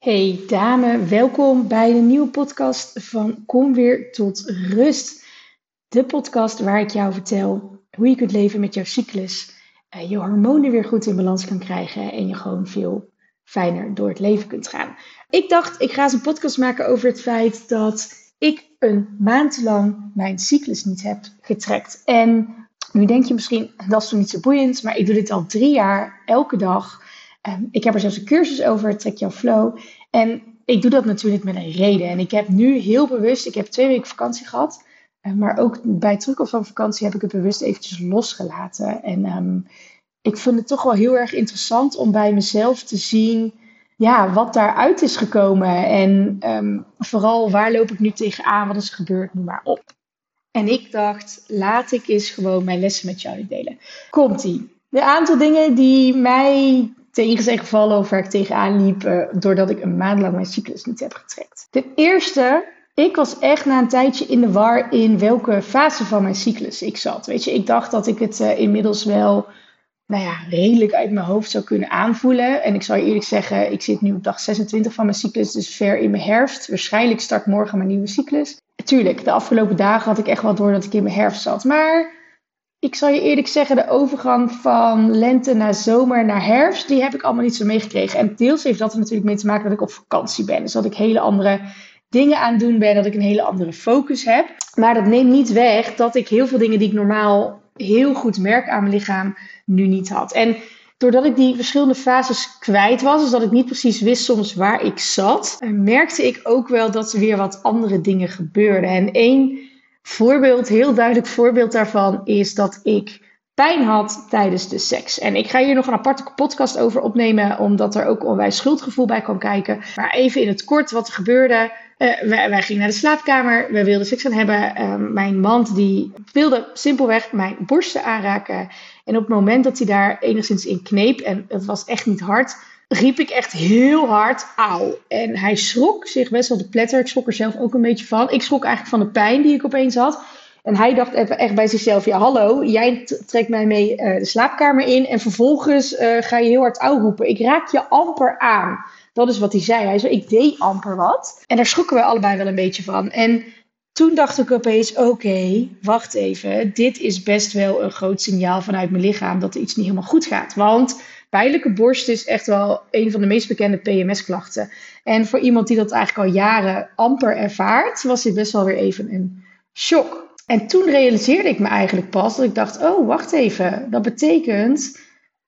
Hey dame, welkom bij de nieuwe podcast van Kom weer tot rust. De podcast waar ik jou vertel hoe je kunt leven met jouw cyclus, je hormonen weer goed in balans kan krijgen en je gewoon veel fijner door het leven kunt gaan. Ik dacht, ik ga eens een podcast maken over het feit dat ik een maand lang mijn cyclus niet heb getrekt. En nu denk je misschien, dat is toch niet zo boeiend, maar ik doe dit al drie jaar, elke dag. Um, ik heb er zelfs een cursus over, Trek jouw flow. En ik doe dat natuurlijk met een reden. En ik heb nu heel bewust, ik heb twee weken vakantie gehad. Uh, maar ook bij terugkomst van vakantie heb ik het bewust eventjes losgelaten. En um, ik vind het toch wel heel erg interessant om bij mezelf te zien ja, wat daaruit is gekomen. En vooral waar loop ik nu tegenaan, wat is gebeurd, noem maar op. En ik dacht, laat ik eens gewoon mijn lessen met jou delen. Komt-ie. De aantal dingen die mij tegen zijn gevallen of waar ik tegenaan liep uh, doordat ik een maand lang mijn cyclus niet heb getrekt. Ten eerste, ik was echt na een tijdje in de war in welke fase van mijn cyclus ik zat. Weet je, ik dacht dat ik het uh, inmiddels wel nou ja, redelijk uit mijn hoofd zou kunnen aanvoelen. En ik zal je eerlijk zeggen, ik zit nu op dag 26 van mijn cyclus, dus ver in mijn herfst. Waarschijnlijk start morgen mijn nieuwe cyclus. Tuurlijk, de afgelopen dagen had ik echt wel door dat ik in mijn herfst zat. Maar ik zal je eerlijk zeggen, de overgang van lente naar zomer naar herfst, die heb ik allemaal niet zo meegekregen. En deels heeft dat er natuurlijk mee te maken dat ik op vakantie ben. Dus dat ik hele andere dingen aan het doen ben, dat ik een hele andere focus heb. Maar dat neemt niet weg dat ik heel veel dingen die ik normaal heel goed merk aan mijn lichaam, nu niet had. En doordat ik die verschillende fases kwijt was, dus dat ik niet precies wist soms waar ik zat, merkte ik ook wel dat er weer wat andere dingen gebeurden. En één voorbeeld, heel duidelijk voorbeeld daarvan, is dat ik pijn had tijdens de seks. En ik ga hier nog een aparte podcast over opnemen, omdat er ook onwijs schuldgevoel bij kan kijken. Maar even in het kort wat er gebeurde. Uh, wij, gingen naar de slaapkamer, we wilden seks gaan hebben. Uh, mijn man die wilde simpelweg mijn borsten aanraken. En op het moment dat hij daar enigszins in kneep, en het was echt niet hard, riep ik echt heel hard auw. En hij schrok zich best wel de pletter. Ik schrok er zelf ook een beetje van. Ik schrok eigenlijk van de pijn die ik opeens had. En hij dacht echt bij zichzelf: ja, hallo, jij trekt mij mee uh, de slaapkamer in. En vervolgens uh, ga je heel hard auw roepen. Ik raak je amper aan. Dat is wat hij zei. Hij zei: ik deed amper wat. En daar schrokken we allebei wel een beetje van. En toen dacht ik opeens: oké, wacht even. Dit is best wel een groot signaal vanuit mijn lichaam dat er iets niet helemaal goed gaat. Want pijnlijke borst is echt wel een van de meest bekende PMS-klachten. En voor iemand die dat eigenlijk al jaren amper ervaart, was dit best wel weer even een shock. En toen realiseerde ik me eigenlijk pas dat ik dacht: oh, wacht even. Dat betekent,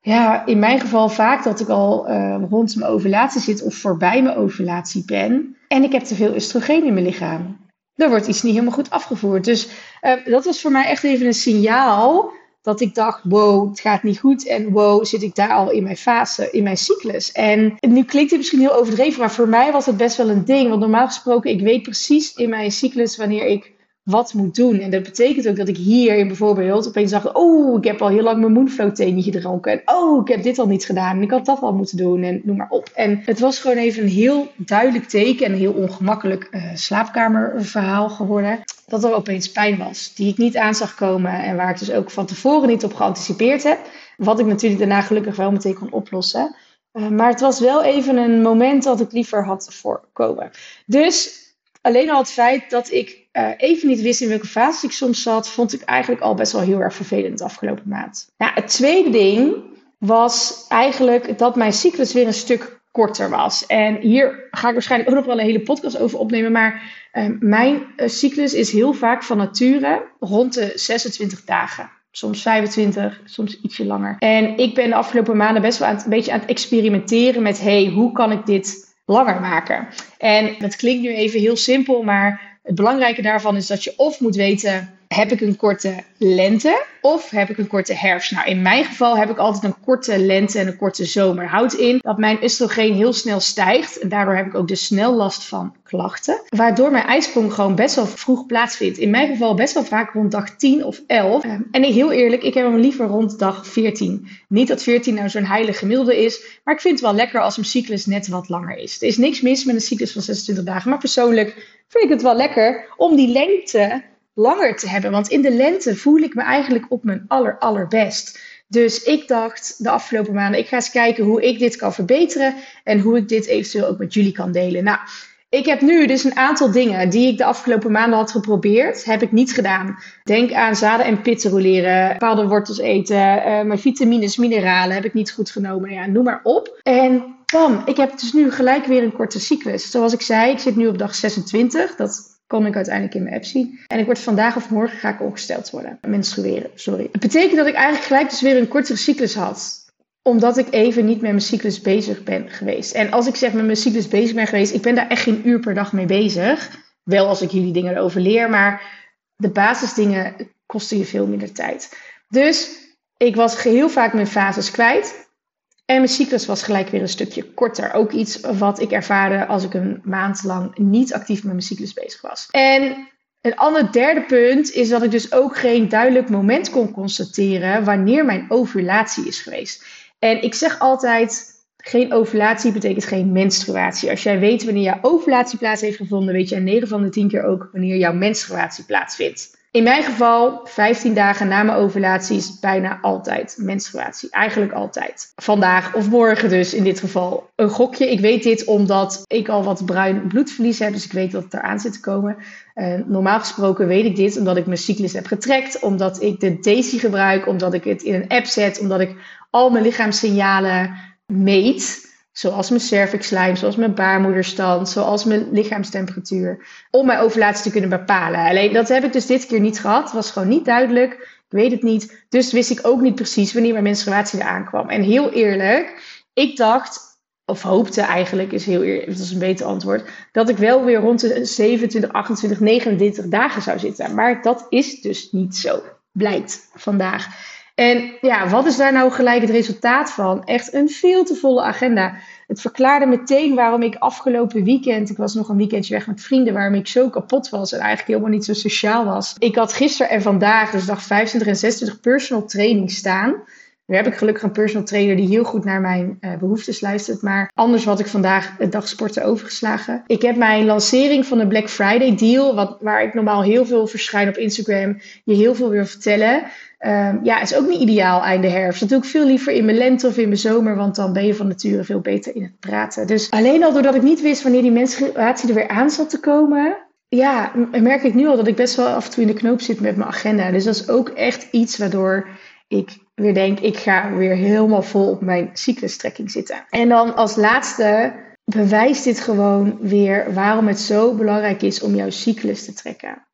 ja, in mijn geval vaak dat ik al uh, rond mijn ovulatie zit of voorbij mijn ovulatie ben. En ik heb te veel oestrogeen in mijn lichaam. Er wordt iets niet helemaal goed afgevoerd. Dus uh, dat was voor mij echt even een signaal dat ik dacht, wow, het gaat niet goed. En wow, zit ik daar al in mijn fase, in mijn cyclus. En nu klinkt het misschien heel overdreven, maar voor mij was het best wel een ding. Want normaal gesproken, ik weet precies in mijn cyclus wanneer ik wat moet doen. En dat betekent ook dat ik hier bijvoorbeeld opeens dacht, oh, ik heb al heel lang mijn Moonflow thee gedronken. En oh, ik heb dit al niet gedaan. En ik had dat al moeten doen. En noem maar op. En het was gewoon even een heel duidelijk teken en een heel ongemakkelijk uh, slaapkamerverhaal geworden. Dat er opeens pijn was, die ik niet aan zag komen. En waar ik dus ook van tevoren niet op geanticipeerd heb. Wat ik natuurlijk daarna gelukkig wel meteen kon oplossen. Uh, maar het was wel even een moment dat ik liever had voorkomen. Dus alleen al het feit dat ik uh, even niet wist in welke fase ik soms zat, vond ik eigenlijk al best wel heel erg vervelend de afgelopen maand. Nou, het tweede ding was eigenlijk dat mijn cyclus weer een stuk korter was. En hier ga ik waarschijnlijk ook nog wel een hele podcast over opnemen. Maar uh, mijn uh, cyclus is heel vaak van nature rond de 26 dagen. Soms 25, soms ietsje langer. En ik ben de afgelopen maanden best wel aan het, een beetje aan het experimenteren met: hey, hoe kan ik dit langer maken? En dat klinkt nu even heel simpel, maar het belangrijke daarvan is dat je of moet weten heb ik een korte lente of heb ik een korte herfst? Nou, in mijn geval heb ik altijd een korte lente en een korte zomer. Houdt in dat mijn oestrogeen heel snel stijgt. En daardoor heb ik ook dus snel last van klachten. Waardoor mijn ijsprong gewoon best wel vroeg plaatsvindt. In mijn geval best wel vaak rond dag 10 of 11. Ehm, en heel eerlijk, ik heb hem liever rond dag 14. Niet dat 14 nou zo'n heilige gemiddelde is. Maar ik vind het wel lekker als mijn cyclus net wat langer is. Er is niks mis met een cyclus van 26 dagen. Maar persoonlijk vind ik het wel lekker om die lengte langer te hebben. Want in de lente voel ik me eigenlijk op mijn aller, allerbest. Dus ik dacht de afgelopen maanden, ik ga eens kijken hoe ik dit kan verbeteren en hoe ik dit eventueel ook met jullie kan delen. Nou, ik heb nu dus een aantal dingen die ik de afgelopen maanden had geprobeerd, heb ik niet gedaan. Denk aan zaden en pitten roleren, bepaalde wortels eten, uh, mijn vitamines, mineralen heb ik niet goed genomen. Ja, noem maar op. En bam, ik heb dus nu gelijk weer een korte cyclus. Zoals ik zei, ik zit nu op dag 26. Dat kon ik uiteindelijk in mijn app zien. En ik word vandaag of morgen ga ik ongesteld worden. Menstrueren, sorry. Het betekent dat ik eigenlijk gelijk dus weer een kortere cyclus had omdat ik even niet met mijn cyclus bezig ben geweest. En als ik zeg met mijn cyclus bezig ben geweest, ik ben daar echt geen uur per dag mee bezig. Wel als ik jullie dingen erover leer, maar de basisdingen kosten je veel minder tijd. Dus ik was heel vaak mijn fases kwijt. En mijn cyclus was gelijk weer een stukje korter. Ook iets wat ik ervaarde als ik een maand lang niet actief met mijn cyclus bezig was. En een ander derde punt is dat ik dus ook geen duidelijk moment kon constateren wanneer mijn ovulatie is geweest. En ik zeg altijd, geen ovulatie betekent geen menstruatie. Als jij weet wanneer jouw ovulatie plaats heeft gevonden, weet je 9 van de 10 keer ook wanneer jouw menstruatie plaatsvindt. In mijn geval, 15 dagen na mijn ovulatie is bijna altijd menstruatie. Eigenlijk altijd. Vandaag of morgen dus in dit geval. Een gokje. Ik weet dit omdat ik al wat bruin bloedverlies heb. Dus ik weet dat het eraan zit te komen. Uh, normaal gesproken weet ik dit omdat ik mijn cyclus heb getrekt. Omdat ik de Daisy gebruik. Omdat ik het in een app zet. Omdat ik al mijn lichaamssignalen meet. Zoals mijn cervixlijm, zoals mijn baarmoederstand, zoals mijn lichaamstemperatuur. Om mijn ovulatie te kunnen bepalen. Alleen dat heb ik dus dit keer niet gehad. Was gewoon niet duidelijk. Ik weet het niet. Dus wist ik ook niet precies wanneer mijn menstruatie eraan kwam. En heel eerlijk, ik dacht, of hoopte eigenlijk, is heel eerlijk, dat is een beter antwoord, dat ik wel weer rond de 27, 28, 29 dagen zou zitten. Maar dat is dus niet zo. Blijkt vandaag. En ja, wat is daar nou gelijk het resultaat van? Echt een veel te volle agenda. Het verklaarde meteen waarom ik afgelopen weekend, ik was nog een weekendje weg met vrienden, waarom ik zo kapot was en eigenlijk helemaal niet zo sociaal was. Ik had gisteren en vandaag, dus dag 25 en 26, personal training staan. Nu heb ik gelukkig een personal trainer die heel goed naar mijn uh, behoeftes luistert. Maar anders had ik vandaag het dagsporten overgeslagen. Ik heb mijn lancering van de Black Friday deal, wat, waar ik normaal heel veel verschijn op Instagram, je heel veel wil vertellen. Um, ja, is ook niet ideaal einde herfst. Dat doe ik veel liever in mijn lente of in mijn zomer, want dan ben je van nature veel beter in het praten. Dus alleen al doordat ik niet wist wanneer die menstruatie er weer aan zat te komen, ja, merk ik nu al dat ik best wel af en toe in de knoop zit met mijn agenda. Dus dat is ook echt iets waardoor ik weer denk, ik ga weer helemaal vol op mijn cyclustrekking zitten. En dan als laatste bewijst dit gewoon weer waarom het zo belangrijk is om jouw cyclus te trekken.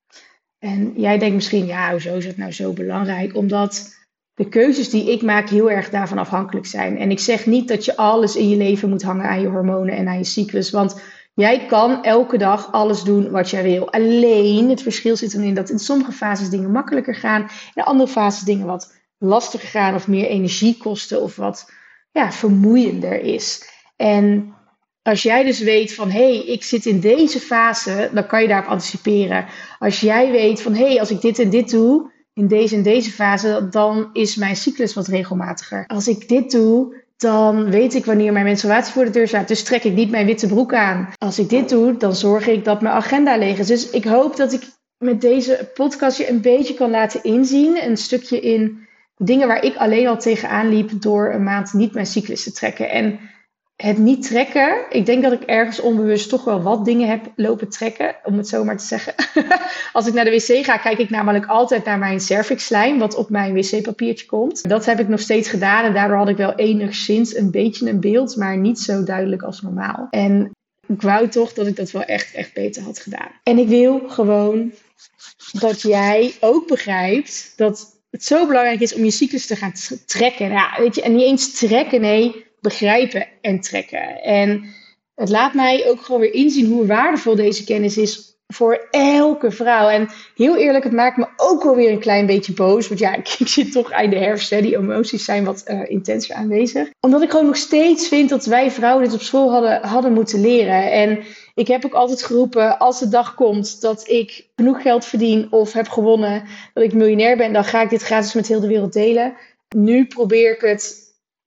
En jij denkt misschien, ja, hoezo is het nou zo belangrijk? Omdat de keuzes die ik maak heel erg daarvan afhankelijk zijn. En ik zeg niet dat je alles in je leven moet hangen aan je hormonen en aan je cyclus. Want jij kan elke dag alles doen wat jij wil. Alleen het verschil zit erin dat in sommige fases dingen makkelijker gaan. In andere fases dingen wat lastiger gaan of meer energie kosten of wat ja, vermoeiender is. En als jij dus weet van hé, hey, ik zit in deze fase, dan kan je daarop anticiperen. Als jij weet van hé, hey, als ik dit en dit doe, in deze en deze fase, dan is mijn cyclus wat regelmatiger. Als ik dit doe, dan weet ik wanneer mijn menstruatie voor de deur staat. Dus trek ik niet mijn witte broek aan. Als ik dit doe, dan zorg ik dat mijn agenda leeg is. Dus ik hoop dat ik met deze podcast je een beetje kan laten inzien. Een stukje in dingen waar ik alleen al tegenaan liep door een maand niet mijn cyclus te trekken. En het niet trekken. Ik denk dat ik ergens onbewust toch wel wat dingen heb lopen trekken, om het zo maar te zeggen. Als ik naar de wc ga, kijk ik namelijk altijd naar mijn cervixlijn, wat op mijn wc-papiertje komt. Dat heb ik nog steeds gedaan en daardoor had ik wel enigszins een beetje een beeld, maar niet zo duidelijk als normaal. En ik wou toch dat ik dat wel echt, echt beter had gedaan. En ik wil gewoon dat jij ook begrijpt dat het zo belangrijk is om je cyclus te gaan trekken. Ja, weet je, en niet eens trekken, nee, begrijpen en trekken. En het laat mij ook gewoon weer inzien hoe waardevol deze kennis is voor elke vrouw. En heel eerlijk, het maakt me ook wel weer een klein beetje boos. Want ja, ik, zit toch einde herfst. Hè, die emoties zijn wat uh, intenser aanwezig. Omdat ik gewoon nog steeds vind dat wij vrouwen dit op school hadden, hadden moeten leren. En ik heb ook altijd geroepen, als de dag komt dat ik genoeg geld verdien of heb gewonnen, dat ik miljonair ben, dan ga ik dit gratis met heel de wereld delen. Nu probeer ik het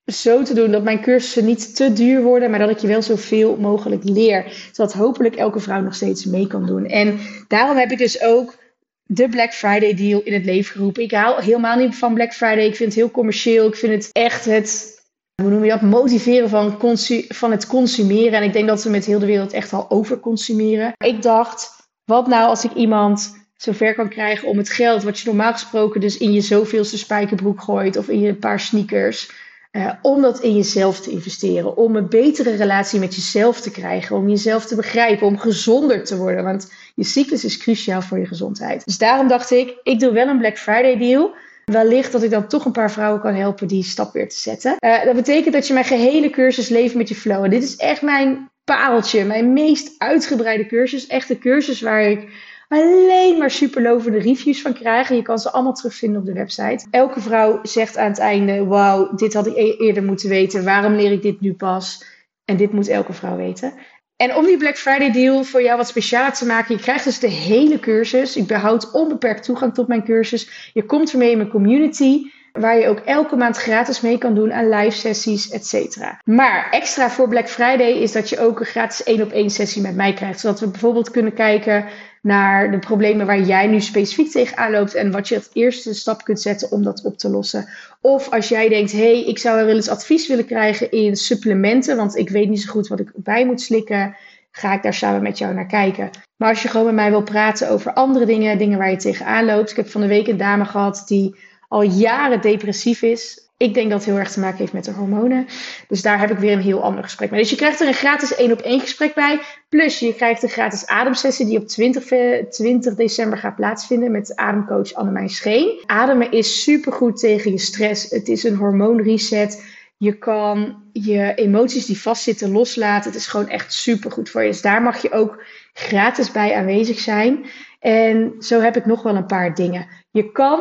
zo te doen dat mijn cursussen niet te duur worden, maar dat ik je wel zoveel mogelijk leer. Zodat hopelijk elke vrouw nog steeds mee kan doen. En daarom heb ik dus ook de Black Friday deal in het leven geroepen. Ik hou helemaal niet van Black Friday. Ik vind het heel commercieel. Ik vind het echt het, hoe noem je dat, motiveren van, van het consumeren. En ik denk dat we met heel de wereld echt al overconsumeren. Ik dacht, wat nou als ik iemand zover kan krijgen om het geld, wat je normaal gesproken dus in je zoveelste spijkerbroek gooit of in je paar sneakers, uh, om dat in jezelf te investeren. Om een betere relatie met jezelf te krijgen. Om jezelf te begrijpen. Om gezonder te worden. Want je cyclus is cruciaal voor je gezondheid. Dus daarom dacht ik, ik doe wel een Black Friday deal. Wellicht dat ik dan toch een paar vrouwen kan helpen die stap weer te zetten. Uh, dat betekent dat je mijn gehele cursus Leven met je Flow. En dit is echt mijn pareltje. Mijn meest uitgebreide cursus. Echt de cursus waar ik alleen maar superlovende reviews van krijgen. Je kan ze allemaal terugvinden op de website. Elke vrouw zegt aan het einde: Wauw, dit had ik e- eerder moeten weten. Waarom leer ik dit nu pas? En dit moet elke vrouw weten. En om die Black Friday deal voor jou wat specialer te maken, je krijgt dus de hele cursus. Ik behoud onbeperkt toegang tot mijn cursus. Je komt ermee in mijn community, waar je ook elke maand gratis mee kan doen aan live sessies, etc. Maar extra voor Black Friday is dat je ook een gratis één op één sessie met mij krijgt. Zodat we bijvoorbeeld kunnen kijken naar de problemen waar jij nu specifiek tegenaan loopt en wat je als eerste stap kunt zetten om dat op te lossen. Of als jij denkt, hé, hey, ik zou wel eens advies willen krijgen in supplementen, want ik weet niet zo goed wat ik bij moet slikken, ga ik daar samen met jou naar kijken. Maar als je gewoon met mij wil praten over andere dingen, dingen waar je tegenaan loopt. Ik heb van de week een dame gehad die al jaren depressief is. Ik denk dat het heel erg te maken heeft met de hormonen. Dus daar heb ik weer een heel ander gesprek mee. Dus je krijgt er een gratis 1 op 1 gesprek bij. Plus je krijgt een gratis ademsessie die op 20, 20 december gaat plaatsvinden met ademcoach Annemijn Scheen. Ademen is supergoed tegen je stress. Het is een hormoonreset. Je kan je emoties die vastzitten loslaten. Het is gewoon echt supergoed voor je. Dus daar mag je ook gratis bij aanwezig zijn. En zo heb ik nog wel een paar dingen. Je kan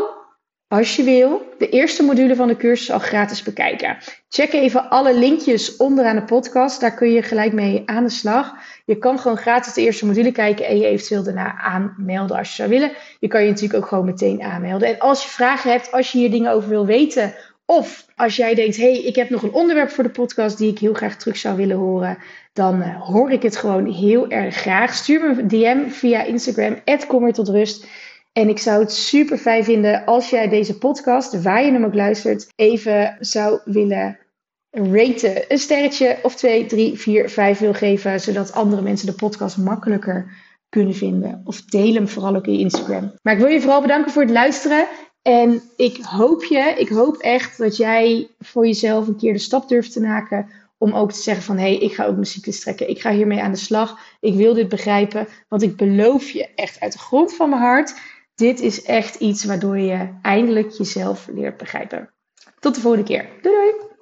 als je wil, de eerste module van de cursus al gratis bekijken. Check even alle linkjes onderaan de podcast. Daar kun je gelijk mee aan de slag. Je kan gewoon gratis de eerste module kijken en je eventueel daarna aanmelden als je zou willen. Je kan je natuurlijk ook gewoon meteen aanmelden. En als je vragen hebt, als je hier dingen over wil weten, of als jij denkt, hey, ik heb nog een onderwerp voor de podcast die ik heel graag terug zou willen horen, dan uh, hoor ik het gewoon heel erg graag. Stuur me een DM via Instagram, kom tot rust. En ik zou het super fijn vinden als jij deze podcast, waar je hem ook luistert, even zou willen raten. Een sterretje of twee, drie, vier, vijf wil geven, zodat andere mensen de podcast makkelijker kunnen vinden. Of deel hem vooral ook in Instagram. Maar ik wil je vooral bedanken voor het luisteren. En ik hoop je, ik hoop echt dat jij voor jezelf een keer de stap durft te maken om ook te zeggen van hé, hey, ik ga ook muziek trekken. Ik ga hiermee aan de slag. Ik wil dit begrijpen. Want ik beloof je echt uit de grond van mijn hart dit is echt iets waardoor je eindelijk jezelf leert begrijpen. Tot de volgende keer. Doei doei!